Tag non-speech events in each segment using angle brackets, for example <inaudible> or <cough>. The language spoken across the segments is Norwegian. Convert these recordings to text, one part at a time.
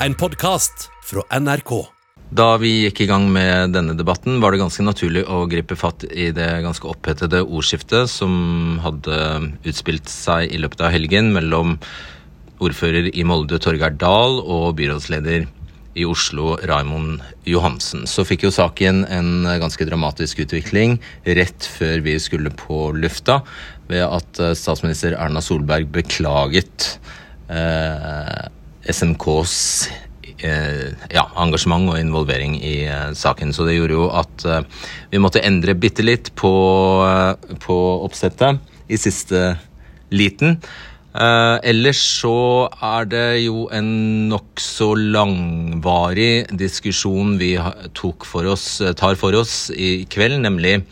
en podkast fra NRK. Da vi gikk i gang med denne debatten, var det ganske naturlig å gripe fatt i det ganske opphetede ordskiftet som hadde utspilt seg i løpet av helgen mellom ordfører i Molde Torgeir Dahl og byrådsleder i Oslo Raimond Johansen. Så fikk jo saken en ganske dramatisk utvikling rett før vi skulle på lufta, ved at statsminister Erna Solberg beklaget eh, SMKs eh, ja, engasjement og involvering i eh, saken. Så det gjorde jo at eh, vi måtte endre bitte litt på, på oppsettet i siste liten. Eh, ellers så er det jo en nokså langvarig diskusjon vi tok for oss, tar for oss i kveld, nemlig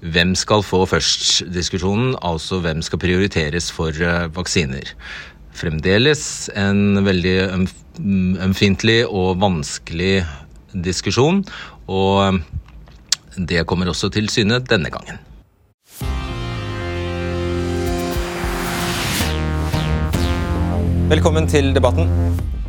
hvem skal få først-diskusjonen, altså hvem skal prioriteres for vaksiner. Fremdeles en veldig øm- ømfintlig og vanskelig diskusjon, og eh, det kommer også til syne denne gangen. Velkommen til debatten.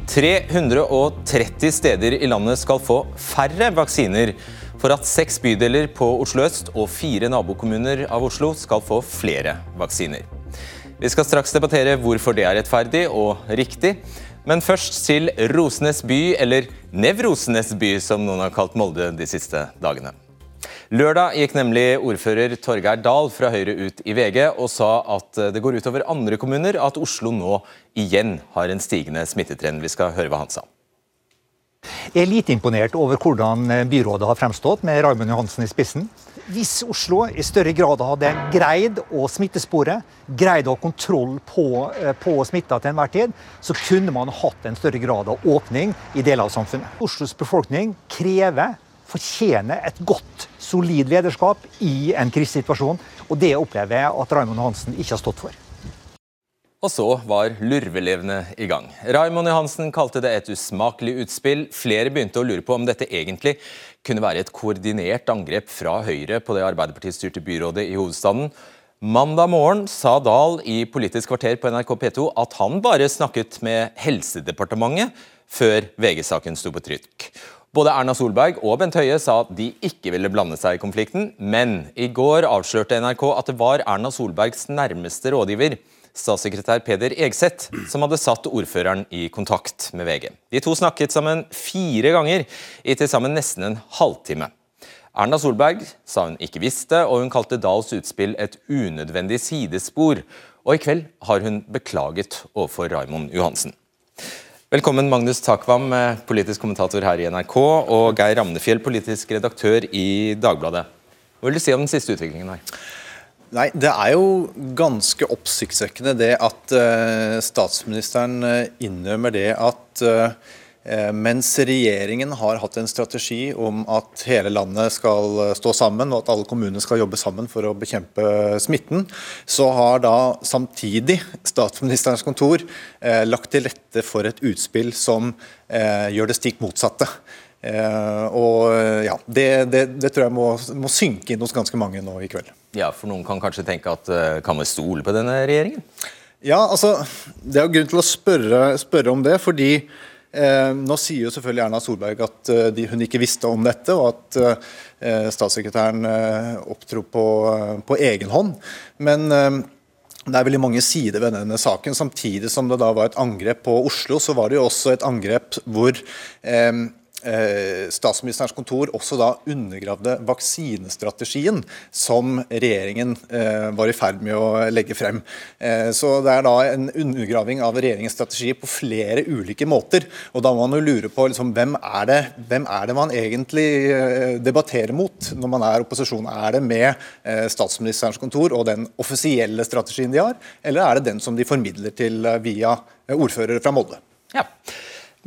330 steder i landet skal få færre vaksiner for at seks bydeler på Oslo øst og fire nabokommuner av Oslo skal få flere vaksiner. Vi skal straks debattere hvorfor det er rettferdig og riktig. Men først til Rosenes by, eller Nevrosenes by, som noen har kalt Molde de siste dagene. Lørdag gikk nemlig ordfører Torgeir Dahl fra Høyre ut i VG og sa at det går utover andre kommuner at Oslo nå igjen har en stigende smittetrend. Vi skal høre hva han sa. Jeg er lite imponert over hvordan byrådet har fremstått med Raymond Johansen i spissen. Hvis Oslo i større grad hadde greid å smittespore, greid å ha kontroll på, eh, på smitta til enhver tid, så kunne man hatt en større grad av åpning i deler av samfunnet. Oslos befolkning krever, fortjener et godt, solid lederskap i en krisesituasjon. Og det opplever jeg at Raymond Hansen ikke har stått for. Og så var lurvelevene i gang. Raymond Johansen kalte det et usmakelig utspill. Flere begynte å lure på om dette egentlig kunne være et koordinert angrep fra Høyre på det Arbeiderparti-styrte byrådet i hovedstaden. Mandag morgen sa Dahl i Politisk kvarter på NRK P2 at han bare snakket med Helsedepartementet før VG-saken sto på trykk. Både Erna Solberg og Bent Høie sa at de ikke ville blande seg i konflikten, men i går avslørte NRK at det var Erna Solbergs nærmeste rådgiver, statssekretær Peder Egseth, som hadde satt ordføreren i kontakt med VG. De to snakket sammen fire ganger i til sammen nesten en halvtime. Erna Solberg sa hun ikke visste, og hun kalte Dahls utspill et unødvendig sidespor. Og i kveld har hun beklaget overfor Raimond Johansen. Velkommen Magnus Takvam, eh, politisk kommentator her i NRK, og Geir Ramnefjell, politisk redaktør i Dagbladet. Hva vil du si om den siste utviklingen her? Nei, Det er jo ganske oppsiktsvekkende det at eh, statsministeren eh, innrømmer det at eh, mens regjeringen har hatt en strategi om at hele landet skal stå sammen, og at alle kommuner skal jobbe sammen for å bekjempe smitten, så har da samtidig statsministerens kontor eh, lagt til rette for et utspill som eh, gjør det stikk motsatte. Eh, og ja, det, det, det tror jeg må, må synke inn hos ganske mange nå i kveld. Ja, for Noen kan kanskje tenke at eh, kan vi stole på denne regjeringen? Ja, altså, Det er jo grunn til å spørre, spørre om det, fordi eh, nå sier jo selvfølgelig Erna Solberg at eh, de, hun ikke visste om dette, og at eh, statssekretæren eh, opptro på, på egen hånd. Men eh, det er veldig mange sider ved denne saken. Samtidig som det da var et angrep på Oslo, så var det jo også et angrep hvor eh, eh, statsministerens kontor også da undergravde vaksinestrategien som regjeringen eh, var i ferd med å legge frem. Eh, så det er da en undergraving av regjeringens strategi på flere ulike måter. Og da må man jo lure på liksom, hvem, er det, hvem er det man egentlig eh, debatterer mot når man er opposisjon? Er det med eh, statsministerens kontor og den offisielle strategien de har, eller er det den som de formidler til eh, via eh, ordførere fra Molde? Ja.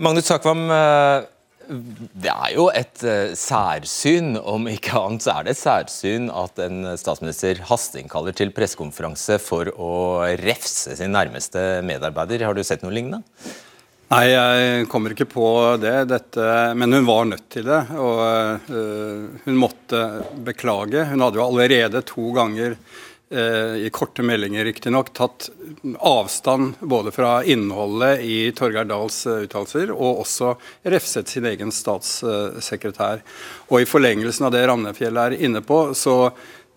Magnus Takvam, eh, det er jo et eh, særsyn, om ikke annet så er det et særsyn at en statsminister hasteinnkaller til pressekonferanse for å refse sin nærmeste medarbeider. Har du sett noe lignende? Nei, jeg kommer ikke på det, dette, men hun var nødt til det. Og uh, hun måtte beklage. Hun hadde jo allerede to ganger i korte meldinger riktignok, tatt avstand både fra innholdet i Torgeir Dahls uttalelser, og også refset sin egen statssekretær. Og I forlengelsen av det Ramnefjell er inne på, så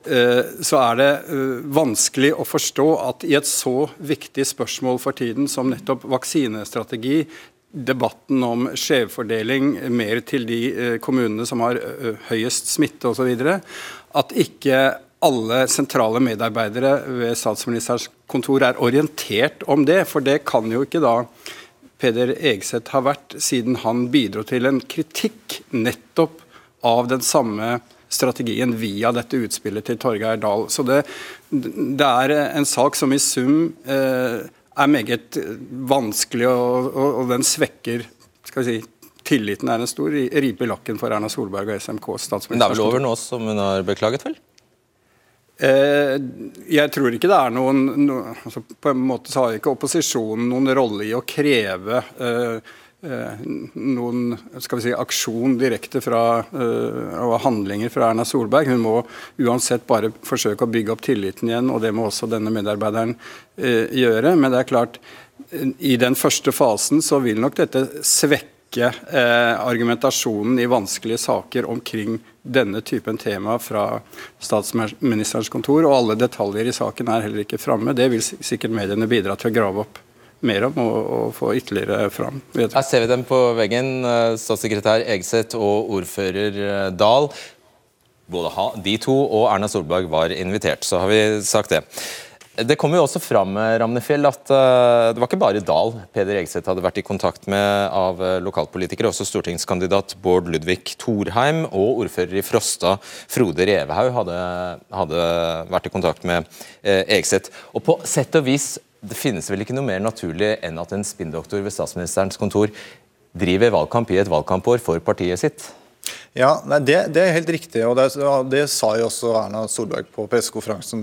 Eh, så er det eh, vanskelig å forstå at i et så viktig spørsmål for tiden som nettopp vaksinestrategi, debatten om skjevfordeling mer til de eh, kommunene som har høyest smitte osv., at ikke alle sentrale medarbeidere ved statsministerens kontor er orientert om det. For det kan jo ikke da Peder Egseth ha vært, siden han bidro til en kritikk nettopp av den samme strategien via dette utspillet til Torgeir Dahl. Så det, det, er en sak som i sum eh, er meget vanskelig, og, og, og den svekker skal vi si, Tilliten er en stor ripe i lakken for Erna Solberg og SMK. Det er vel over nå som hun har beklaget, vel? Eh, jeg tror ikke det er noen no, altså På en måte så har ikke opposisjonen noen rolle i å kreve eh, Eh, noen skal vi si, aksjon direkte fra, eh, og handlinger fra Erna Solberg. Hun må uansett bare forsøke å bygge opp tilliten igjen, og det må også denne medarbeideren gjøre. Men det er klart, i den første fasen så vil nok dette svekke argumentasjonen i vanskelige saker omkring denne typen tema fra statsministerens kontor, og alle detaljer i saken er heller ikke framme. Det vil sikkert mediene bidra til å grave opp mer om og, og få ytterligere fram. Her ser vi dem på veggen, eh, statssekretær Egseth og ordfører eh, Dahl. Både de to og Erna Solberg var invitert, så har vi sagt det. Det kom jo også fram Ramnefjell, at uh, det var ikke bare Dahl Peder Egseth hadde vært i kontakt med av lokalpolitikere. Også stortingskandidat Bård Ludvig Thorheim og ordfører i Frosta Frode Revehaug hadde, hadde vært i kontakt med Egseth. Og på sett og vis det finnes vel ikke noe mer naturlig enn at en spinndoktor ved statsministerens kontor driver valgkamp i et valgkampår for partiet sitt? Ja, nei, det, det, er helt riktig. og det, det, sa jo også Erna Solberg på pressekonferansen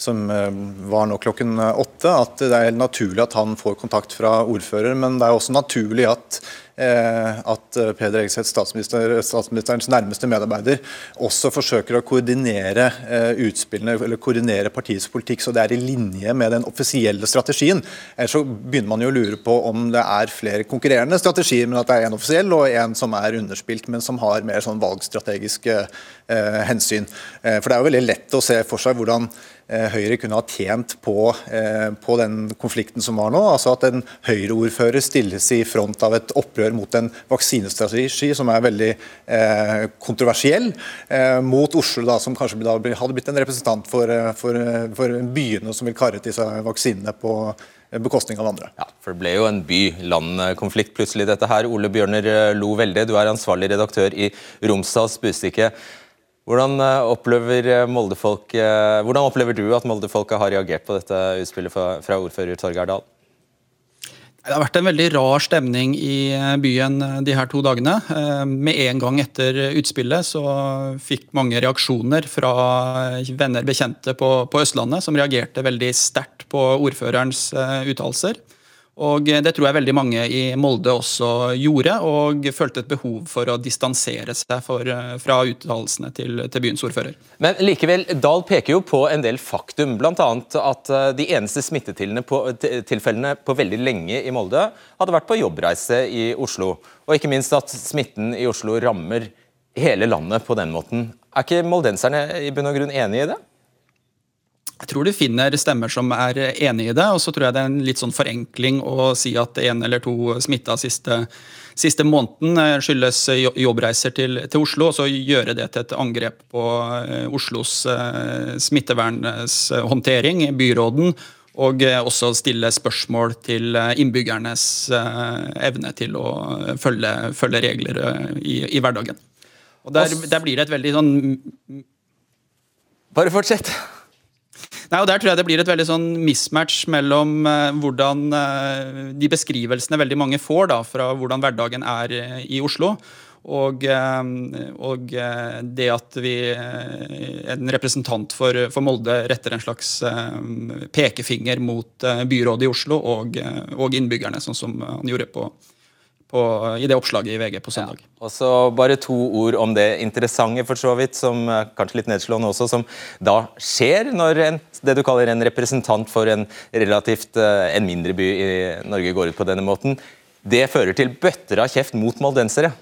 som, eh, var nå klokken åtte, at det er helt naturlig at han får kontakt fra ordfører. Men det er også naturlig at Eh, at eh, Peder Egseth, statsminister, statsministerens nærmeste medarbeider, også forsøker å koordinere eh, utspillene eller koordinere partiets politikk så det er i linje med den offisielle strategien. Ellers så begynner man jo å lure på om det er flere konkurrerende strategier, men at det er en offisiell og en som er underspilt, men som har mer sånn valgstrategiske eh, hensyn. Eh, for det er jo veldig lett å se for seg hvordan Eh, Høyre kunne ha tjent på, eh, på, den konflikten som var nå. altså At en Høyre-ordfører stilles i front av et opprør mot en vaksinestrategi som er veldig eh, kontroversiell, eh, mot Oslo, da, som kanskje hadde blitt en representant for, eh, for, for byene som vil karre til seg vaksinene på bekostning av andre. Ja, for Det ble jo en by-land-konflikt plutselig, dette her. Ole Bjørner Lo Velde, du er ansvarlig redaktør i Romsdals Bustikke. Hvordan eh, opplever, eh, Moldefolk, eh, hvordan opplever du at Moldefolket har reagert på dette utspillet fra, ordfører Torgeir Dahl? Det har vært en veldig rar stemning i byen de her to dagene. Med en gang etter utspillet så fikk mange reaksjoner fra venner bekjente på, på Østlandet, som reagerte veldig sterkt på ordførerens uttalelser. Og Det tror jeg veldig mange i Molde også gjorde, og følte et behov for å distansere seg for, fra uttalelsene til, til, byens ordfører. Men likevel, Dahl peker jo på en del faktum, bl.a. at eh, de eneste smittetilfellene på veldig lenge i Molde hadde vært på jobbreise i Oslo. Og ikke minst at smitten i Oslo rammer hele landet på den måten. Er ikke moldenserne i bunn og grunn enig i det? Jeg tror du finner stemmer som er enig i det, og så tror jeg det er en litt sånn forenkling å si at en eller to smitta siste, siste måneden eh, skyldes jobbreiser til, til, Oslo, og så gjøre det til et angrep på eh, Oslos eh, smittevernhåndtering, byråden, og også stille spørsmål til innbyggernes evne til å følge, følge regler i, i, hverdagen. Og der, der blir det et veldig sånn Bare fortsett. Nei, og Der tror jeg det blir et veldig sånn mismatch mellom uh, hvordan uh, de beskrivelsene veldig mange får da, fra hvordan hverdagen er uh, i Oslo, og, og det at vi, en representant for, for, Molde retter en slags pekefinger mot byrådet i Oslo og, og innbyggerne, sånn som han gjorde på, på, i det oppslaget i VG på søndag. Ja. Og så Bare to ord om det interessante, for så vidt, som kanskje litt nedslående også, som da skjer når en, det du kaller en representant for en relativt en mindre by i Norge går ut på denne måten. Det fører til bøtter av kjeft mot moldensere.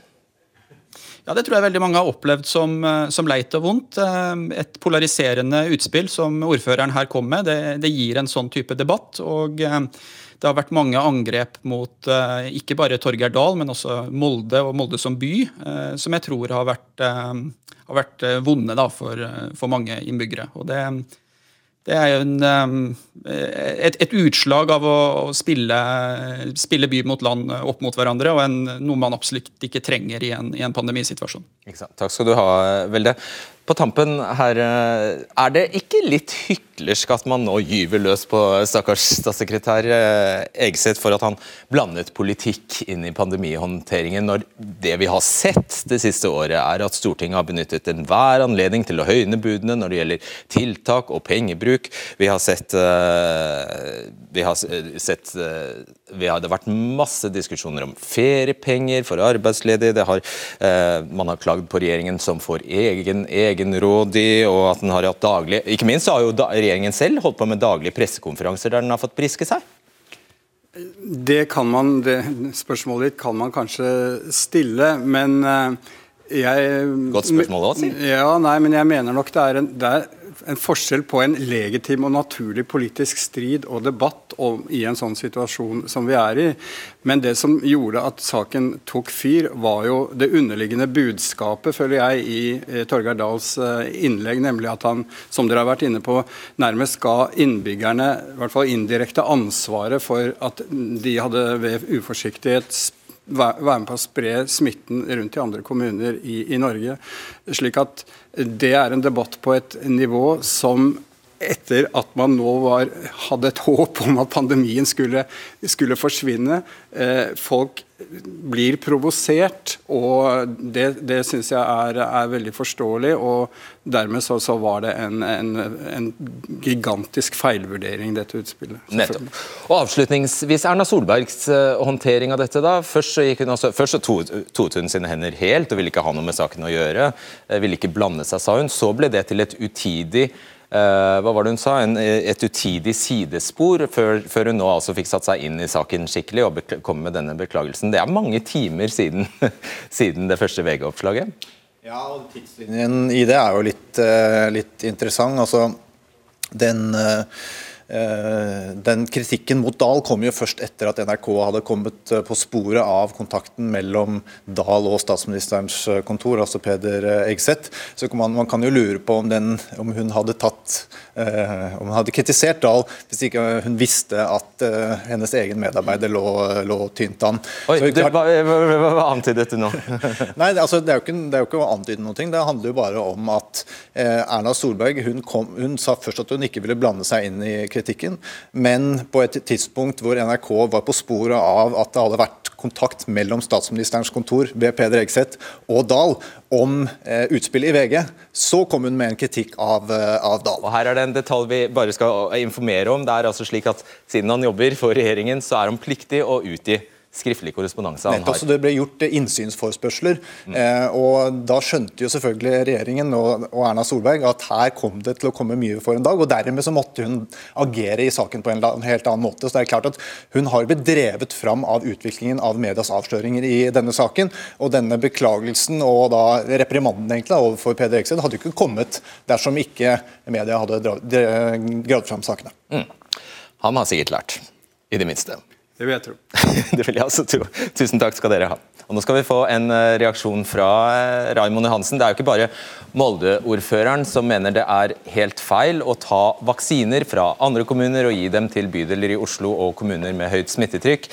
Ja, Det tror jeg veldig mange har opplevd som, som leit og vondt. Et polariserende utspill som ordføreren her kom med, det, det gir en sånn type debatt. og det har vært mange angrep mot eh, ikke bare Torgeir Dahl, men også Molde og Molde som by, eh, som jeg tror har vært, eh, har vært vonde da, for, for, mange innbyggere. Og det, det er en, et, et, utslag av å, spille, spille, by mot land opp mot hverandre, og en, noe man absolutt ikke trenger i en, i en pandemisituasjon. Takk skal du ha, Velde. På tampen her, er det ikke litt hyklersk at man nå gyver løs på stakkars statssekretær eh, Egseth for at han blandet politikk inn i pandemihåndteringen, når det vi har sett det siste året, er at Stortinget har benyttet enhver anledning til å høyne budene når det gjelder tiltak og pengebruk. Vi har sett, eh, vi har sett eh, vi har, Det har vært masse diskusjoner om feriepenger for arbeidsledige. Har, man har klagd på regjeringen som får egen egenrådig, og at den har hatt daglig Ikke minst har jo regjeringen selv holdt på med daglige pressekonferanser der den har fått briske seg? Det kan man, det spørsmålet ditt kan man kanskje stille, men eh, jeg Godt spørsmål òg, si. Ja, nei, men jeg mener nok det er, en, det er en forskjell på en legitim og naturlig politisk strid og debatt om, i en sånn situasjon som vi er i. Men det som gjorde at saken tok fyr, var jo det underliggende budskapet, føler jeg, i eh, Torgeir Dahls eh, innlegg, nemlig at han, som dere har vært inne på, nærmest ga innbyggerne, i hvert fall indirekte, ansvaret for at de hadde ved uforsiktighet være med på å spre smitten rundt i andre kommuner i, i Norge. Slik at det er en debatt på et nivå som etter at man nå var, hadde et håp om at pandemien skulle, skulle forsvinne. Eh, folk blir provosert, og det, det syns jeg er, er, veldig forståelig. og Dermed så, så var det en, en, en, gigantisk feilvurdering, dette utspillet. Nettopp. Og Avslutningsvis, Erna Solbergs uh, håndtering av dette. da. Først så, hun også, først så toet hun sine hender helt og ville ikke ha noe med saken å gjøre. Uh, ville ikke blande seg, sa hun. Så ble det til et utidig hva var det hun sa, en, et utidig sidespor, før, før, hun nå altså fikk satt seg inn i saken skikkelig og kom med denne beklagelsen. Det er mange timer siden, <laughs> siden det første VG-oppslaget. Ja, og tidslinjen i det er jo litt, uh, litt interessant. Altså, den... Eh, den kritikken mot Dahl kom jo først etter at NRK hadde kommet eh, på sporet av kontakten mellom Dahl og statsministerens eh, kontor, altså Peder Egseth. Så man, man kan jo lure på om, den, om hun hadde tatt om hun hadde kritisert Dahl hvis ikke hun visste at hennes egen medarbeider lå, lå tynt an. Oi, hva, antydet du nå? <laughs> Nei, altså, det, er ikke, det, er jo ikke, å antyde noe. Det handler jo bare om at Erna Solberg hun, kom, hun sa først at hun ikke ville blande seg inn i kritikken, men på et tidspunkt hvor NRK var på sporet av at det hadde vært kontakt mellom statsministerens kontor ved Peder Egseth og Dahl om eh, utspillet i VG, så kom hun med en kritikk av, eh, av Dahl. Og Her er det en detalj vi bare skal informere om. Det er altså slik at Siden han jobber for regjeringen, så er han pliktig å utgi skriftlig korrespondanse han har. Så det ble gjort eh, innsynsforspørsler. Mm. Eh, og Da skjønte jo selvfølgelig regjeringen og, Erna Solberg at her kom det til å komme mye for en dag. og Dermed så måtte hun agere i saken på en helt annen måte. Så det er klart at Hun har blitt drevet fram av utviklingen av medias avsløringer i denne saken. og Denne beklagelsen og da reprimanden egentlig overfor Peder Eksted hadde jo ikke kommet dersom ikke media hadde gravd fram sakene. Mm. Han har sikkert lært, i det minste. Det vil jeg tro. <laughs> det vil jeg også tro. Tusen takk skal dere ha. Og Nå skal vi få en eh, reaksjon fra eh, Raimond Johansen. Det er jo ikke bare Molde-ordføreren som mener det er helt feil å ta vaksiner fra andre kommuner og gi dem til bydeler i Oslo og kommuner med høyt smittetrykk.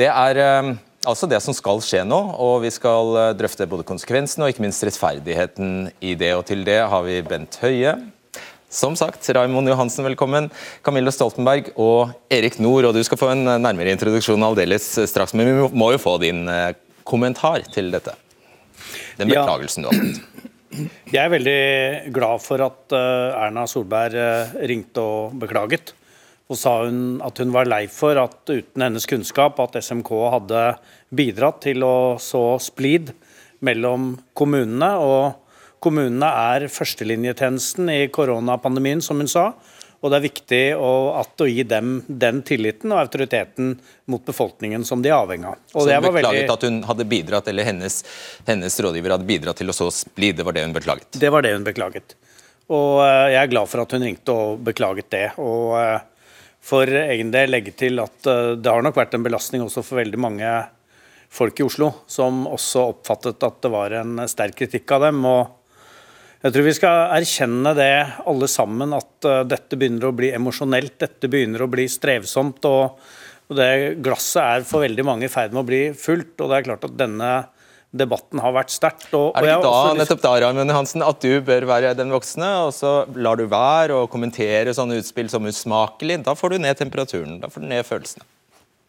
Det er eh, altså det som skal skje nå, og vi skal drøfte både konsekvensene og ikke minst rettferdigheten i det. Og til det har vi Bent Høie, som sagt, Raimond Johansen, velkommen. Camilla Stoltenberg og Erik Nord. Og du skal få en nærmere introduksjon aldeles straks, men vi må jo få din eh, kommentar til dette. Den beklagelsen ja. du har fått. Jeg er veldig glad for at eh, Erna Solberg eh, ringte og beklaget. Og sa hun at hun var lei for at uten hennes kunnskap at SMK hadde bidratt til å så splid mellom kommunene. Og kommunene er førstelinjetjenesten i koronapandemien, som hun sa. Og det er viktig å, å, gi dem den tilliten og autoriteten mot befolkningen som de er avhengig av. Og så hun beklaget veldig... at hun hadde bidratt, eller hennes, hennes, rådgiver hadde bidratt til å så splid? Det var det hun beklaget? Det var det hun beklaget. Og uh, jeg er glad for at hun ringte og beklaget det. Og uh, for egen del legge til at uh, det har nok vært en belastning også for veldig mange folk i Oslo, som også oppfattet at det var en sterk kritikk av dem. og jeg tror vi skal erkjenne det alle sammen, at uh, dette begynner å bli emosjonelt. Dette begynner å bli strevsomt. Og, og det glasset er for veldig mange i ferd med å bli fullt. Og det er klart at denne debatten har vært sterkt. Er det ikke da, nettopp da, Raymond Hansen, at du bør være den voksne, og så lar du være å kommentere sånne utspill som usmakelig? Da får du ned temperaturen, da får du ned følelsene.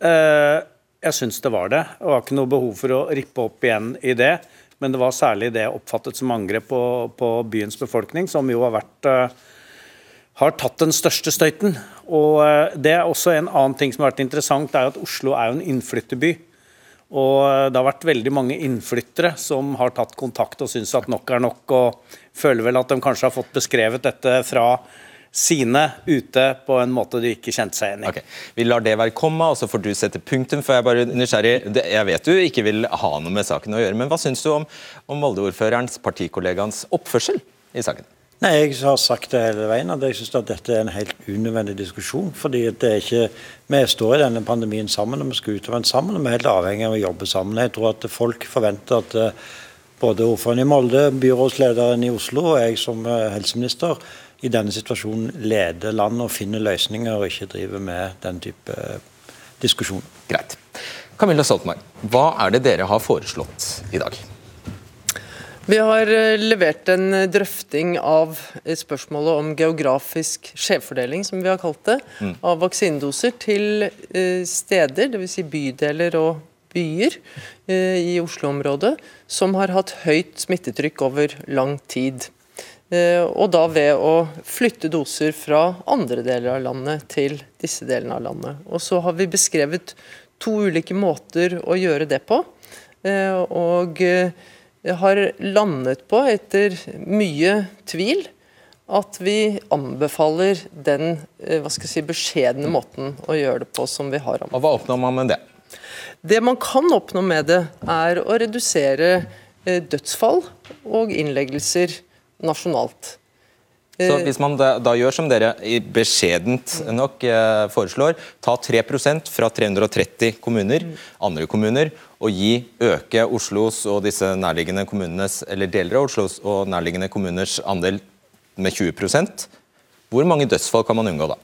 Eh, jeg syns det var det. Det var ikke noe behov for å rippe opp igjen i det. Men det var særlig det oppfattet som angrep på, på byens befolkning, som jo har vært uh, har tatt den største støyten. Og uh, det er også En annen ting som har vært interessant, er at Oslo er jo en innflytterby. Og uh, det har vært veldig mange innflyttere som har tatt kontakt og syns at nok er nok, og føler vel at de kanskje har fått beskrevet dette fra sine ute på en måte de ikke kjente seg igjen i. Okay. Vi lar det være komma, og så får du sette punktum. for Jeg er bare nysgjerrig. Jeg vet du ikke vil ha noe med saken å gjøre, men hva syns du om, om Molde-ordførerens partikollegaens oppførsel i saken? Nei, Jeg har sagt det hele veien at jeg syns dette er en helt unødvendig diskusjon. fordi det er ikke, Vi står i denne pandemien sammen og vi skal utover den sammen. og Vi er helt avhengig av å jobbe sammen. Jeg tror at folk forventer at eh, både ordføreren i Molde, byrådslederen i Oslo og jeg som eh, helseminister i denne situasjonen leder landet og finner løsninger, og ikke driver med den type diskusjon. Greit. Camilla Stoltenberg, hva er det dere har foreslått i dag? Vi har eh, levert en drøfting av spørsmålet om geografisk skjevfordeling, som vi har kalt det, mm. av vaksinedoser til eh, steder, dvs. Si bydeler og byer eh, i Oslo-området, som har hatt høyt smittetrykk over lang tid. Eh, og da ved å flytte doser fra andre deler av landet til disse delene av landet. Og så har vi beskrevet to ulike måter å gjøre det på. Eh, og har landet på, etter mye tvil, at vi anbefaler den eh, hva skal jeg si, beskjedne måten å gjøre det på som vi har. anbefalt. Og Hva oppnår man med det? Det man kan oppnå med det, er å redusere dødsfall og innleggelser nasjonalt. Så eh, Hvis man da, da, gjør som dere beskjedent nok eh, foreslår, ta 3% fra 330 kommuner, andre kommuner, og gi øke Oslos og disse nærliggende kommunenes, eller deler av Oslos og nærliggende kommuners andel med 20% hvor mange dødsfall kan man unngå da?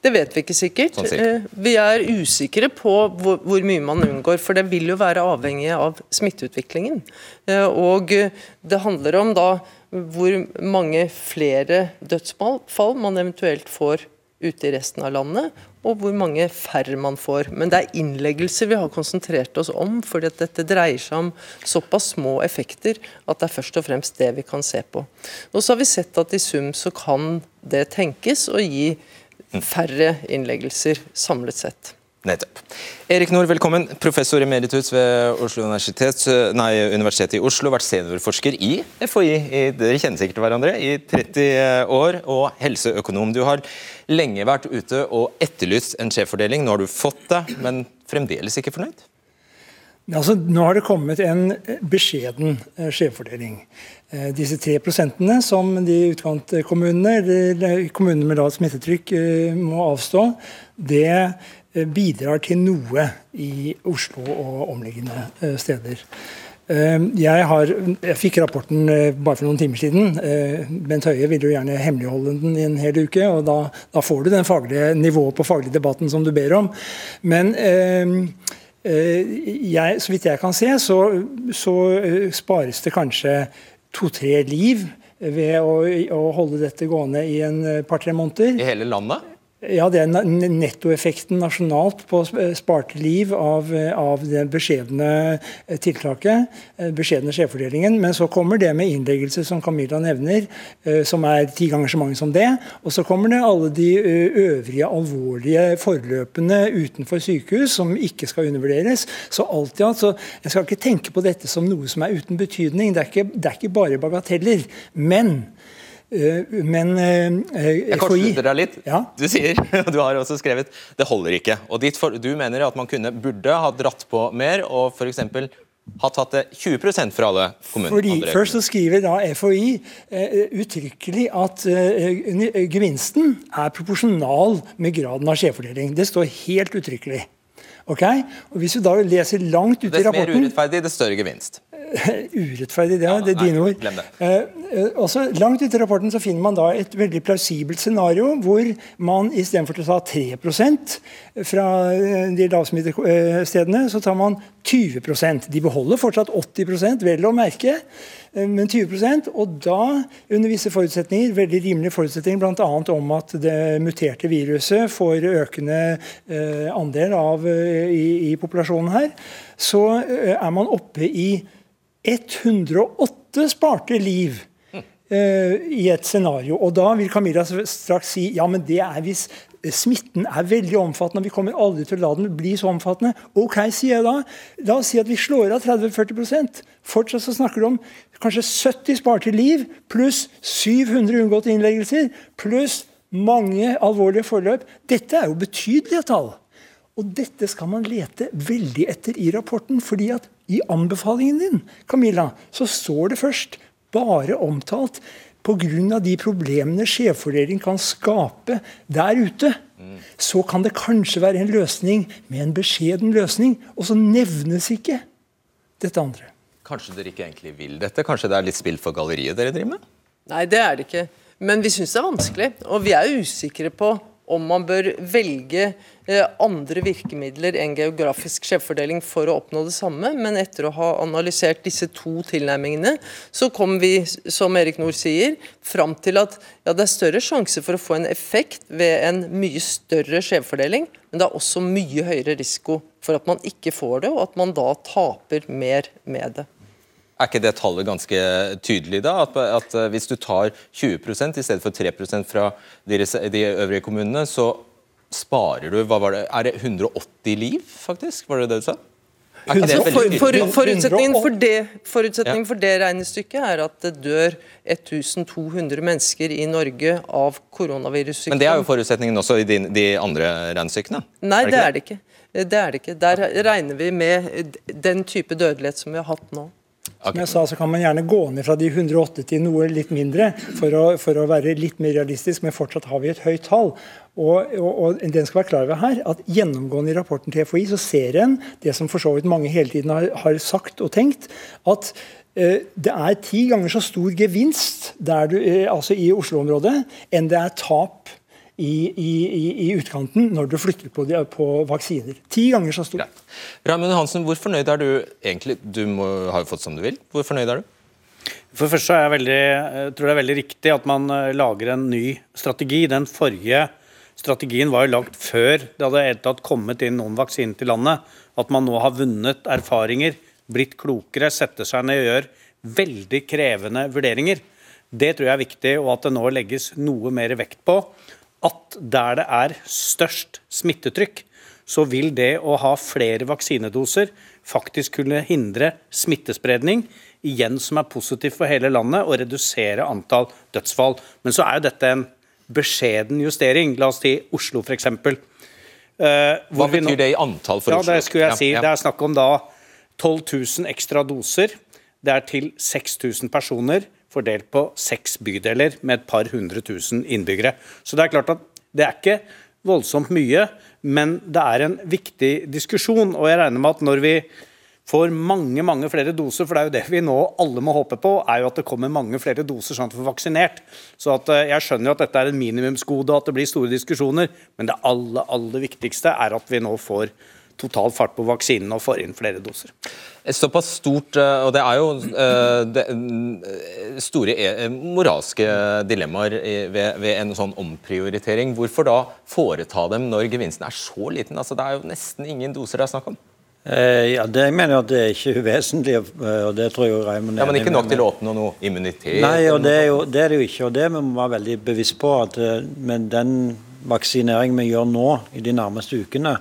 Det vet vi ikke sikkert. Sånn eh, vi er usikre på hvor, hvor, mye man unngår, for det vil jo være avhengig av smitteutviklingen. Eh, og det handler om da hvor mange flere dødsfall man eventuelt får ute i resten av landet, og hvor mange færre man får. Men det er innleggelser vi har konsentrert oss om, fordi at dette dreier seg om såpass små effekter at det er først og fremst det vi kan se på. Og så har vi sett at i sum så kan det tenkes å gi færre innleggelser samlet sett. Nettopp. Erik Nord, velkommen. Professor emeritus ved Oslo universitet, nei, Universitetet i Oslo. Vært seniorforsker i FHI, i, dere kjenner sikkert hverandre, i 30 år. Og helseøkonom. Du har lenge vært ute og etterlyst en sjeffordeling. Nå har du fått det, men fremdeles ikke fornøyd? Altså, nå har det kommet en beskjeden eh, skjevfordeling. Eh, disse tre prosentene som de utkantkommunene, eller kommunene med lavt smittetrykk, eh, må avstå, det Eh, bidrar til noe i Oslo og omliggende eh, steder. Eh, jeg, har, jeg, fikk rapporten bare for noen timer siden. Bent Høie ville jo gjerne hemmeligholde den i en hel uke. og Da, da får du den faglige nivået på faglig debatten som du ber om. Men jeg, så vidt jeg kan se, så, så spares det kanskje to-tre liv ved å, å, holde dette gående i en par-tre måneder. I hele landet? Ja, det er nettoeffekten nasjonalt på sparte liv av, av det beskjedne eh, tiltaket, eh, beskjedne skjevfordelingen. Men så kommer det med innleggelse, som Camilla nevner, eh, som er ti ganger så mange som det. Og så kommer det alle de øvrige alvorlige forløpene utenfor sykehus som ikke skal undervurderes. Så alt i alt, så Jeg skal ikke tenke på dette som noe som er uten betydning. Det er ikke, det er ikke bare bagateller. Men men eh, Jeg kortslutter deg litt. Ja? Du sier, og <laughs> du har også skrevet, det holder ikke. Og for, Du mener at man kunne, burde ha dratt på mer og f.eks. ha tatt det 20% fra alle kommuner? Fordi Først så skriver da FHI eh, uttrykkelig at eh, gevinsten er proporsjonal med graden av skjevfordeling. Det står helt uttrykkelig. Ok? Og Hvis du da leser langt ut i rapporten Dess mer urettferdig, dess større gevinst. <laughs> urettferdig, det, ja, det er dine ord. Det. Eh, også Langt ute i rapporten så finner man da et veldig plausibelt scenario hvor man istedenfor å ta 3% fra eh, de lavsmittestedene, så tar man 20% De beholder fortsatt 80 vel å merke, eh, men 20% Og da, under visse forutsetninger, veldig rimelige forutsetninger, bl.a. om at det muterte viruset får økende eh, andel av eh, i, i populasjonen her, så eh, er man oppe i 108 sparte liv uh, i et scenario. Og da vil Camilla straks si ja, men det er hvis smitten er veldig omfattende, og vi kommer aldri til å la den bli så omfattende. Ok, sier jeg da. La oss si at vi slår av 30-40% Fortsatt så snakker du om kanskje 70 sparte liv, pluss 700 unngåtte innleggelser, pluss mange alvorlige forløp. Dette er jo betydelige tall. Og dette skal man lete veldig etter i rapporten. fordi at i anbefalingen din Camilla, så står det først bare omtalt pga. de problemene skjevfordeling kan skape der ute. Så kan det kanskje være en løsning med en beskjeden løsning, og så nevnes ikke dette andre. Kanskje dere ikke egentlig vil dette? Kanskje det er litt spill for galleriet dere driver med? Nei, det er det ikke. Men vi syns det er vanskelig. Og vi er usikre på om man bør velge Eh, andre virkemidler enn geografisk skjevfordeling for å oppnå det samme. Men etter å ha analysert disse to tilnærmingene, så kom vi, som Erik Nord sier, fram til at ja, det er større sjanse for å få en effekt ved en mye større skjevfordeling, men det er også mye høyere risiko for at man ikke får det, og at man da taper mer med det. Er ikke det tallet ganske tydelig, da? At, at hvis du tar 20% i stedet for 3% fra de, de øvrige kommunene, så sparer du hva var det, Er det 180 liv, faktisk? Var det det du sa? For, for, forutsetningen, for det, forutsetningen for det regnestykket er at det dør 1200 mennesker i Norge av koronavirussykdom. Men det er jo forutsetningen også i de, de andre regnestykkene? Nei, det, det er det ikke. Det er det ikke. Der regner vi med den type dødelighet som vi har hatt nå. Som jeg sa, så kan man gjerne gå ned fra de 108 til noe litt mindre for å, for å være litt mer realistisk, men fortsatt har vi et høyt tall. Og, og, og den skal være klar over her, at Gjennomgående i rapporten til FHI så ser en det som for så vidt mange hele tiden har, har sagt og tenkt, at eh, det er ti ganger så stor gevinst du, eh, altså i Oslo-området enn det er tap i, i, i, utkanten når du flytter på, på vaksiner. Ti ganger så stor. Raymond Hansen, hvor fornøyd er du egentlig? Du må, har jo fått som du vil. Hvor fornøyd er du? For det første er jeg, veldig, jeg tror det er veldig riktig at man eh, lager en ny strategi. Den forrige strategien var jo lagt før det hadde tatt kommet inn noen vaksiner til landet. At man nå har vunnet erfaringer, blitt klokere, setter seg ned og gjør veldig krevende vurderinger. Det tror jeg er viktig, og at det nå legges noe mer vekt på at der det er størst smittetrykk, så vil det å ha flere vaksinedoser faktisk kunne hindre smittespredning, igjen som er positivt for hele landet, og redusere antall dødsfall. Men så er jo dette en beskjeden justering. La oss si Oslo, f.eks. Uh, Hva betyr det i antall for ja, Oslo? Det skulle jeg si. Det er snakk om da 12 000 ekstra doser. Det er til 6000 personer fordelt på seks bydeler med et par hundre tusen innbyggere. Så det er klart at det er ikke voldsomt mye, men det er en viktig diskusjon. Og jeg regner med at når vi får mange mange flere doser, for det er jo det vi nå alle må håpe på, er jo at det kommer mange flere doser sånn at vi får vaksinert. Så eh, Jeg skjønner jo at dette er en minimumsgode og at det blir store diskusjoner, men det aller, aller viktigste er at vi nå får total fart på vaksinen og får inn flere doser. Såpass stort, og det er jo det, store e, moralske dilemmaer ved, ved, en sånn omprioritering. Hvorfor da foreta dem når gevinsten er så liten? Altså, det er jo nesten ingen doser det er snakk om. Eh, ja, det, Jeg mener at det er ikke uvesentlig. og det tror jeg Raymond ja, Men ikke nok til å oppnå noe immunitet? Nei, og det er, jo, det er det jo ikke. og Det vi må være veldig bevisst på. at Med den vaksineringen vi gjør nå i de nærmeste ukene,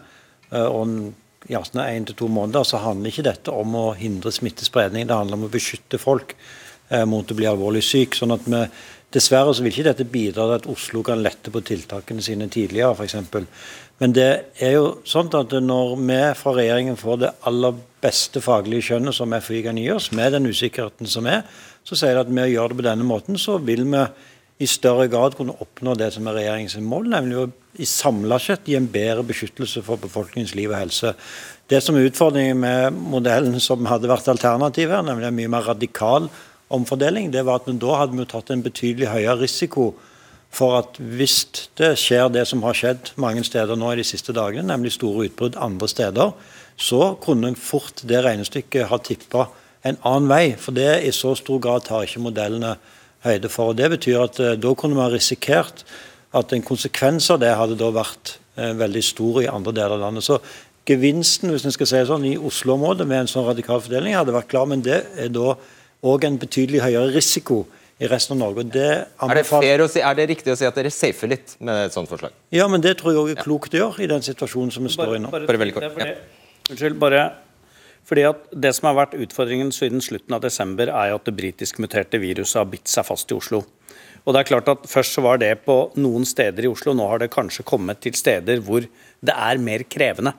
og gjerne én til to måneder, så handler ikke dette om å hindre smittespredning. Det handler om å beskytte folk eh, mot å bli alvorlig syk. sånn at vi, Dessverre så vil ikke dette bidra til at Oslo kan lette på tiltakene sine tidligere, f.eks. Men det er jo sånn at når vi fra regjeringen får det aller beste faglige skjønnet som FHI kan gi oss, med den usikkerheten som er, så sier det at med å gjøre det på denne måten, så vil vi i større grad kunne oppnå det som er regjeringens mål, nemlig å samla sett gi en bedre beskyttelse for befolkningens liv og helse. Det som er utfordringen med modellen som hadde vært alternativet, nemlig en mye mer radikal omfordeling, det var at da hadde vi tatt en betydelig høyere risiko for at hvis det skjer det som har skjedd mange steder nå i de siste dagene, nemlig store utbrudd andre steder, så kunne fort det regnestykket ha tippa en annen vei. For det i så stor grad tar ikke modellene høyde for. og Det betyr at eh, da kunne man risikert at en konsekvens av det hadde da vært eh, veldig stor i andre deler av landet. Så gevinsten hvis en skal si sånn, i Oslo-området med en sånn radikal fordeling hadde vært klar, men det er da òg en betydelig høyere risiko i resten av Norge. Det er, det fair å si, er det riktig å si at dere safer litt med et sånt forslag? Ja, men det tror jeg òg er klokt å gjøre i den situasjonen som vi står i nå. Bare, bare, Unnskyld, bare fordi at Det som har vært utfordringen siden slutten av desember, er jo at det britisk-muterte viruset har bitt seg fast i Oslo. Og det er klart at Først så var det på noen steder i Oslo, nå har det kanskje kommet til steder hvor det er mer krevende.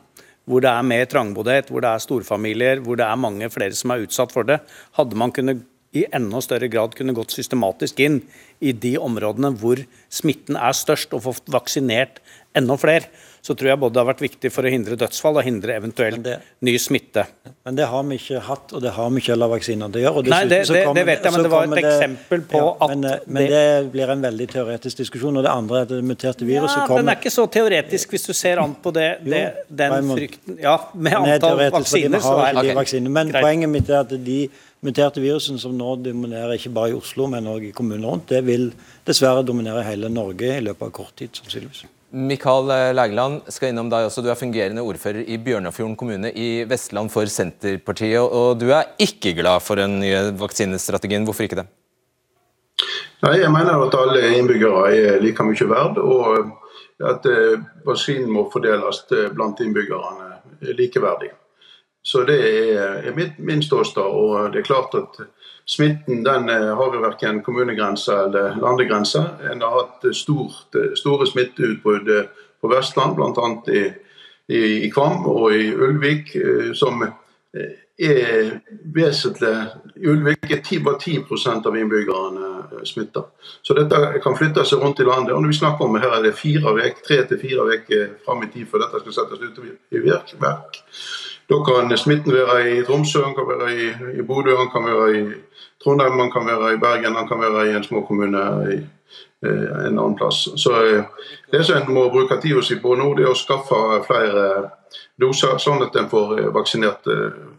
Hvor det er mer trangboddhet, hvor det er storfamilier, hvor det er mange flere som er utsatt for det. Hadde man kunne i enda større grad kunne gått systematisk inn i de områdene hvor smitten er størst, og fått vaksinert enda flere, så tror jeg både det har vært viktig for å hindre dødsfall og hindre eventuelt det, ny smitte. Men det har vi ikke hatt, og det har vi ikke heller vaksiner til å gjøre. Nei, det, det, det, vet jeg, men det var et eksempel på ja, at men, men, det blir en veldig teoretisk diskusjon. Og det andre er at det muterte viruset ja, kommer Den er ikke så teoretisk hvis du ser an på det, jo, den frykten Ja, med antall vaksiner, så er det okay. Men Greit. poenget mitt er at de muterte virusene som nå dominerer ikke bare i Oslo, men også i kommunene rundt, det vil dessverre dominere hele Norge i løpet av kort tid, sannsynligvis. Mikael Lægeland skal innom deg også. Du er fungerende ordfører i Bjørnafjorden kommune i Vestland for Senterpartiet. Og du er ikke glad for den nye vaksinestrategien. Hvorfor ikke det? Nei, Jeg mener at alle innbyggere er like mye verd, og at eh, vaksinen må fordeles eh, blant innbyggerne likeverdig. Så Det er min ståsted. og det er klart at Smitten den eh, har jo verken kommunegrense eller landegrense. En har hatt stort, eh, store smitteutbrudd eh, på Vestland, bl.a. I, i, i Kvam og i Ulvik, som er vesentlig I Ulvik er 10, bare 10 av innbyggerne smitta. Så dette kan flytte seg rundt i landet. og når vi snakker om Her er det fire vek, tre til fire uker fram i tid før dette skal settes ut i verk. Da kan smitten være i Tromsø, den kan være i, i Bodø, den kan være i Trondheim, man kan være i Bergen, man kan være i en småkommune i eh, en annen plass. Så eh, Det som en må bruke tid på nå, det er å skaffe flere doser, sånn at en får eh, vaksinert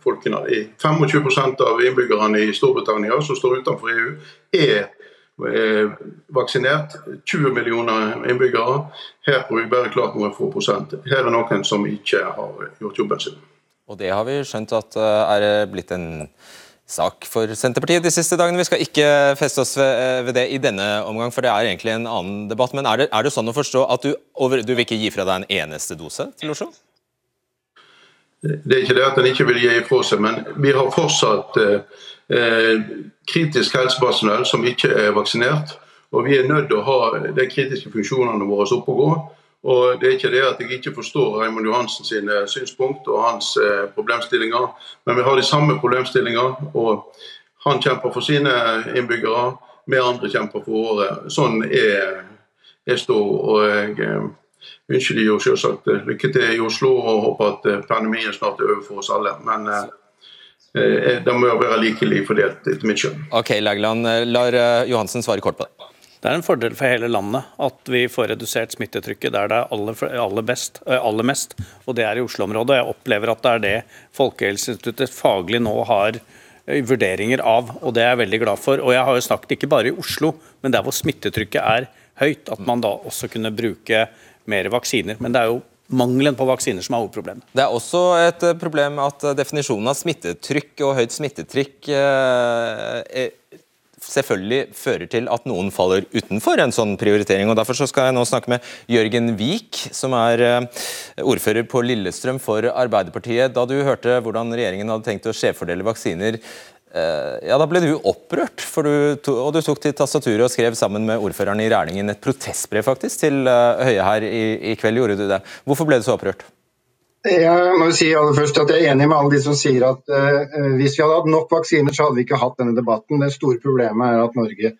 folkene. 25% av innbyggerne i Storbritannia som står utenfor EU, er vaksinert. 20 millioner innbyggere. Her har vi bare klart noen få prosent. Her er noen som ikke har gjort jobben sin. Og det har vi skjønt at er blitt en sak for Senterpartiet de siste dagene. Vi skal ikke feste oss ved, ved det i denne omgang, for det er egentlig en annen debatt. Men er det, er det sånn å forstå at du, over, du vil ikke gi fra deg en eneste dose til Oslo? Det er ikke det at en ikke vil gi ifra seg, men vi har fortsatt eh, eh, kritisk helsepersonell som ikke er vaksinert. Og vi er nødt til å ha de kritiske funksjonene våre oppe og gå. Og Det er ikke det at jeg ikke forstår Raymond Johansen sine synspunkt og hans eh, problemstillinger, men vi har de samme problemstillinger. og Han kjemper for sine innbyggere, vi andre kjemper for våre. Sånn er jeg stor. og jeg eh, ønsker de jo selvsagt lykke til i Oslo og håper at eh, pandemien snart er over for oss alle. Men eh, det må være likelig fordelt, etter mitt skjønn. Ok, Lægeland, lar Johansen svare kort på det. Det er en fordel for hele landet at vi får redusert smittetrykket der det er aller, aller, best, aller mest, og det er i Oslo-området. Jeg opplever at det er det Folkehelseinstituttet faglig nå har vurderinger av, og det er jeg veldig glad for. Og jeg har jo snakket ikke bare i Oslo, men der hvor smittetrykket er høyt, at man da også kunne bruke mer vaksiner. Men det er jo mangelen på vaksiner som er hovedproblemet. Det er også et problem at definisjonen av smittetrykk og høyt smittetrykk eh, selvfølgelig fører til at noen faller utenfor en sånn prioritering. og Derfor skal jeg nå snakke med Jørgen Wiik, som er eh, ordfører på Lillestrøm for Arbeiderpartiet. Da du hørte hvordan regjeringen hadde tenkt å skjevfordele vaksiner, eh, ja, da ble du opprørt, du, og du tok til tastaturet og skrev sammen med ordføreren i Rælingen et protestbrev faktisk til eh, Høie her i, i kveld. gjorde du det. Hvorfor ble du så opprørt? Jeg må si aller først at jeg er enig med alle de som sier at uh, hvis vi hadde hatt nok vaksiner, så hadde vi ikke hatt denne debatten. Det store problemet er at Norge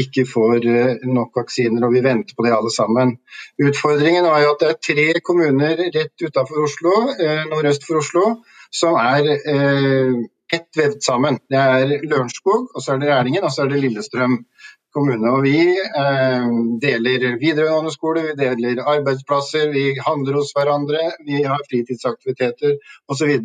ikke får uh, nok vaksiner, og vi venter på det alle sammen. Utfordringen er jo at det er tre kommuner rett utenfor Oslo, uh, nordøst for Oslo, som er ett vevd sammen. Det er Lørenskog, og så er det Rælingen og så er det Lillestrøm kommune. Og vi eh, deler videregående skole, vi deler arbeidsplasser, vi handler hos hverandre, vi har fritidsaktiviteter osv.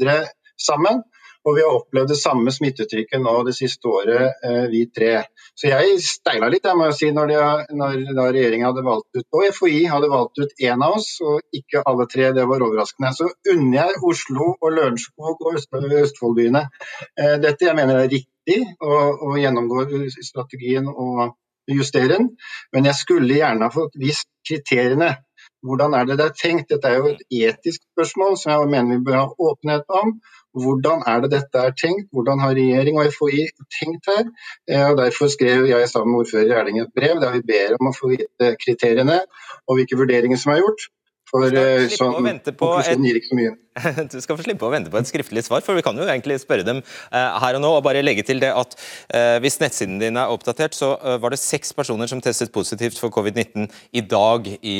sammen. Og vi har opplevd det samme smittetrykket nå det siste året, eh, vi tre. Så jeg steila litt, jeg må si, når, de, når regjeringa hadde valgt ut, og FHI hadde valgt ut én av oss, og ikke alle tre. Det var overraskende. Så unner jeg Oslo og Lørenskog og Østfoldbyene eh, dette. Jeg mener er riktig viktig å, å gjennomgå strategien og justere den, men jeg skulle gjerne ha fått visst kriteriene. Hvordan er det det er tenkt? Dette er jo et etisk spørsmål som jeg mener vi bør ha åpenhet om. Hvordan er det dette er tenkt? Hvordan har regjering og FHI tenkt her? Eh, og Derfor skrev jeg sammen med ordfører Erling et brev der vi ber om å få vite kriteriene og hvilke vurderinger som er gjort. For eh, sånn, konklusjonen gir ikke så mye. <laughs> Du skal få slippe å vente på et skriftlig svar, for vi kan jo egentlig spørre dem uh, her og nå. og bare legge til det at uh, Hvis nettsiden din er oppdatert, så uh, var det seks personer som testet positivt for covid-19 i dag i,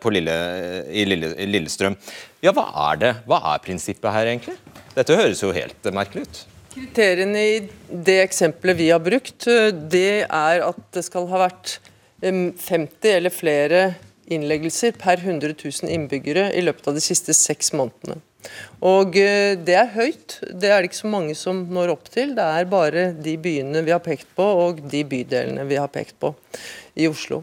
på Lille, i Lille, Lillestrøm. Ja, hva er det? Hva er prinsippet her, egentlig? Dette høres jo helt merkelig ut. Kriteriene i det eksempelet vi har brukt, det er at det skal ha vært 50 eller flere innleggelser per 100 000 innbyggere i løpet av de siste seks månedene. Og eh, Det er høyt, det er det ikke så mange som når opp til. Det er bare de byene vi har pekt på og de bydelene vi har pekt på i Oslo.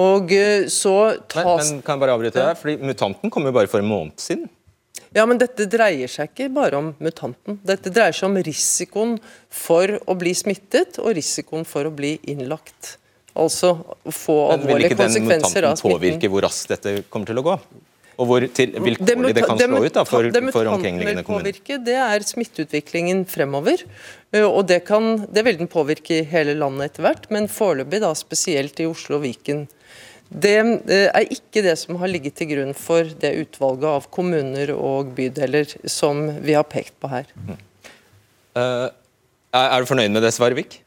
Og eh, så tas... Men, men kan jeg bare avbryte deg, fordi Mutanten kom jo bare for en måned siden. Ja, men dette dreier seg ikke bare om mutanten. Dette dreier seg om risikoen for å bli smittet og risikoen for å bli innlagt. Altså få alvorlige konsekvenser av smitten. Vil ikke den mutanten påvirke hvor raskt dette kommer til å gå? Og hvor til, vilkårlig det, kan slå ut da, for, for omkringliggende kommuner? Påvirke, det er smitteutviklingen fremover. og det, kan, det vil den påvirke i hele landet etter hvert, men foreløpig da spesielt i Oslo og Viken. Det er ikke det som har ligget til grunn for det utvalget av kommuner og bydeler som vi har pekt på her. Mm. Uh, er du fornøyd med det svaret, Vik?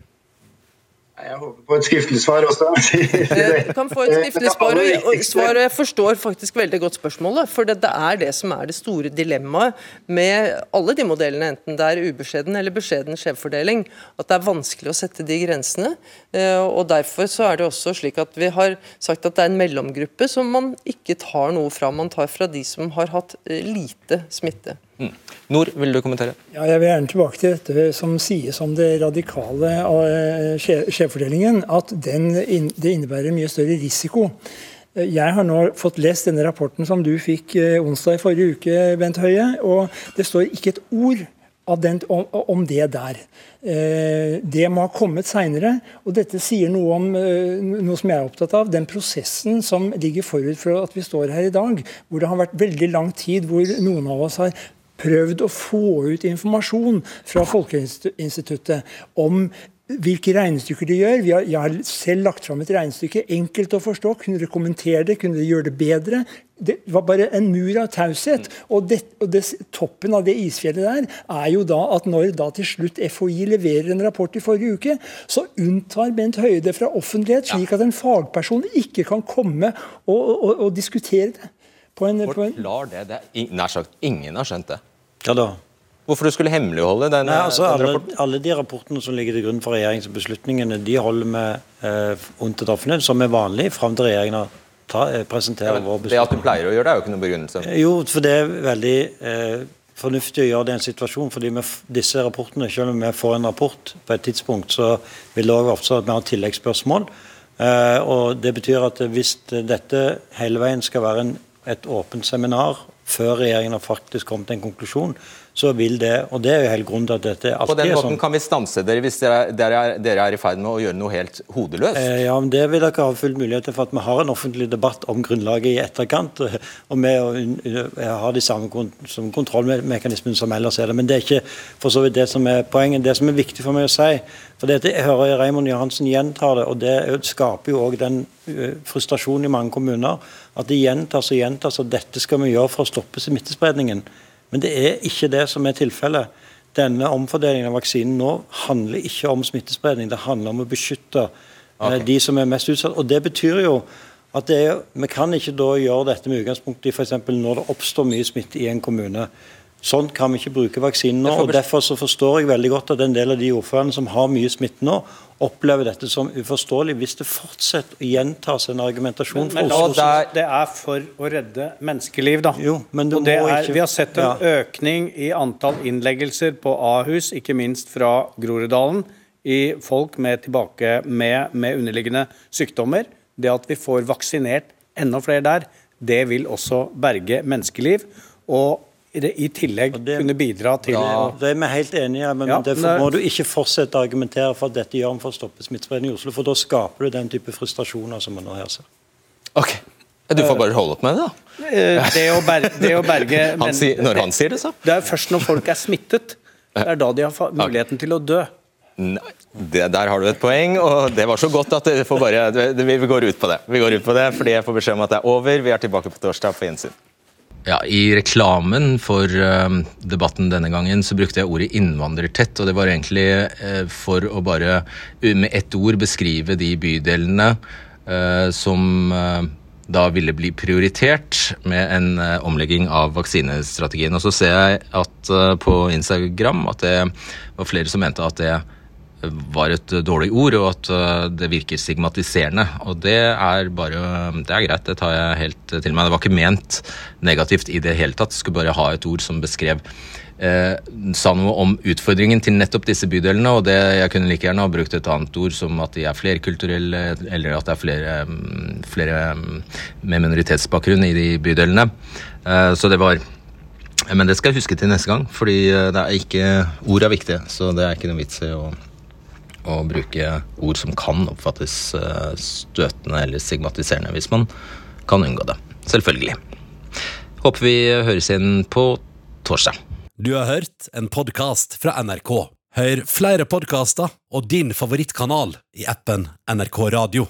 Jeg håper på et skriftlig svar også. <laughs> Du kan få et skriftlig svar. og svar, Jeg forstår faktisk veldig godt spørsmålet. For det, er det som er det store dilemmaet med alle de modellene, enten det er ubeskjeden eller beskjeden skjevfordeling, at det er vanskelig å sette de grensene. Eh, og Derfor så er det også slik at vi har sagt at det er en mellomgruppe som man ikke tar noe fra. Man tar fra de som har hatt eh, lite smitte. Mm. Nord, vil du kommentere? Ja, jeg vil gjerne tilbake til dette som sies om det radikale av eh, skjevfordelingen. At den, det innebærer mye større risiko. Eh, jeg har nå fått lest denne rapporten som du fikk eh, onsdag i forrige uke, Bent Høie. og Det står ikke et ord den, om, om, det der. det må ha kommet seinere. Og dette sier noe om noe som jeg er opptatt av, den prosessen som ligger forut for at vi står her i dag. Hvor det har vært veldig lang tid hvor noen av oss har prøvd å få ut informasjon fra Folkehelseinstituttet om hvilke regnestykker de gjør. Har, jeg har selv lagt fram et regnestykke. Enkelt å forstå. Kunne dere kommentere det? Kunne dere gjøre det bedre? Det var bare en mur av taushet. Og, det, og det, toppen av det isfjellet der er jo da at når da til slutt FHI leverer en rapport i forrige uke, så unntar Bent Høie det fra offentlighet, slik at en fagperson ikke kan komme og, og, og diskutere det. På en, på en... Forklar det. det er, nær sagt ingen har skjønt det. Ja da. Hvorfor du skulle hemmeligholde den, Nei, altså, den alle, rapporten? alle de rapportene som ligger til grunn for regjeringsbeslutningene, de holder vi eh, unntatt offentlighet, som er vanlig, fram til regjeringen har ta, eh, ja, vår Det at du pleier å gjøre det, er jo ikke noen begrunnelse. Jo, for det er veldig eh, fornuftig å gjøre det i en situasjon. fordi med disse rapportene, Selv om vi får en rapport på et tidspunkt, så vil det også ofte at vi har tilleggsspørsmål. Eh, og Det betyr at hvis dette hele veien skal være en, et åpent seminar før regjeringen har faktisk kommet til en konklusjon, så vil det Og det er jo hele grunnen til at dette På alltid den er måten sånn. kan vi stanse dere hvis dere, dere, er, dere er i ferd med å gjøre noe helt hodeløst. Eh, Ja, men Det vil dere ha full mulighet til, for at vi har en offentlig debatt om grunnlaget i etterkant. <laughs> og- vi un- har de samme kont som kontrollmekanismene som ellers er det. Men det er ikke for så vidt det som er poenget. Det som er viktig for meg å si for dette, Jeg hører Raymond Johansen gjenta det, og det er skaper jo òg den uh, frustrasjonen i mange kommuner. At det gjentas og gjentas at dette skal vi gjøre for å stoppe smittespredningen. Men det er ikke det som er tilfellet. Denne omfordelingen av vaksinen nå handler ikke om smittespredning, det handler om å beskytte okay. de som er mest utsatt. Og Det betyr jo at det er, vi kan ikke da gjøre dette med utgangspunkt i f.eks. når det oppstår mye smitte i en kommune. Sånn kan vi ikke bruke vaksinen nå. og Derfor så forstår jeg veldig godt at en del av de ordførerne som har mye smitte nå, opplever dette som uforståelig hvis det fortsetter å gjentas en argumentasjon Men la Oslo. oss- det, er for å redde menneskeliv, da. Jo, men det det må er, ikke- vi har sett en økning i antall innleggelser på Ahus, ikke minst fra Groruddalen, i folk med, tilbake med, med underliggende sykdommer. Det at vi får vaksinert enda flere der, det vil også berge menneskeliv. Og i det- tillegg kunne bidra til ja, Det er vi helt enige i, men Ja, derfor må du ikke fortsette å argumentere for at dette gjør vi for å stoppe smittespredning i Oslo, for da skaper du den type frustrasjoner som vi nå her ser. Du får bare holde opp med det, da. Eh, Det å berge, det å berge Han sier- når han sier det, så. Det er først når folk er smittet, det er da de har muligheten til å dø. Nei, det, der har du et poeng, og det var så godt at det får bare, det, det, vi går ut på det. Vi går ut på det, fordi jeg får beskjed om at det er over. Vi er tilbake på torsdag. På gjensyn. Ja, I reklamen for eh, debatten denne gangen så brukte jeg ordet innvandrertett. og Det var egentlig eh, for å bare med ett ord beskrive de bydelene eh, som da ville bli prioritert med en omlegging av vaksinestrategien. Og så ser jeg at på Instagram at det var flere som mente at det var et dårlig ord, og at uh, det virker stigmatiserende. Og det er bare Det er greit, det tar jeg helt til meg. Det var ikke ment negativt i det hele tatt. Skulle bare ha et ord som beskrev eh, Sa noe om utfordringen til nettopp disse bydelene, og det jeg kunne like gjerne ha brukt et annet ord som at de er flerkulturelle, eller at det er flere, mm, flere mm, med minoritetsbakgrunn i de bydelene. Eh, så det var men det skal jeg huske til neste gang, fordi eh, det er ikke, ord er viktige. Så det er ikke noe vits i å, å bruke ord som kan oppfattes eh, støtende eller stigmatiserende, hvis man kan unngå det. Selvfølgelig. Håper vi høres inn på torsdag. Du har hørt en podkast fra NRK. Hør flere podkaster og din favorittkanal i appen NRK Radio.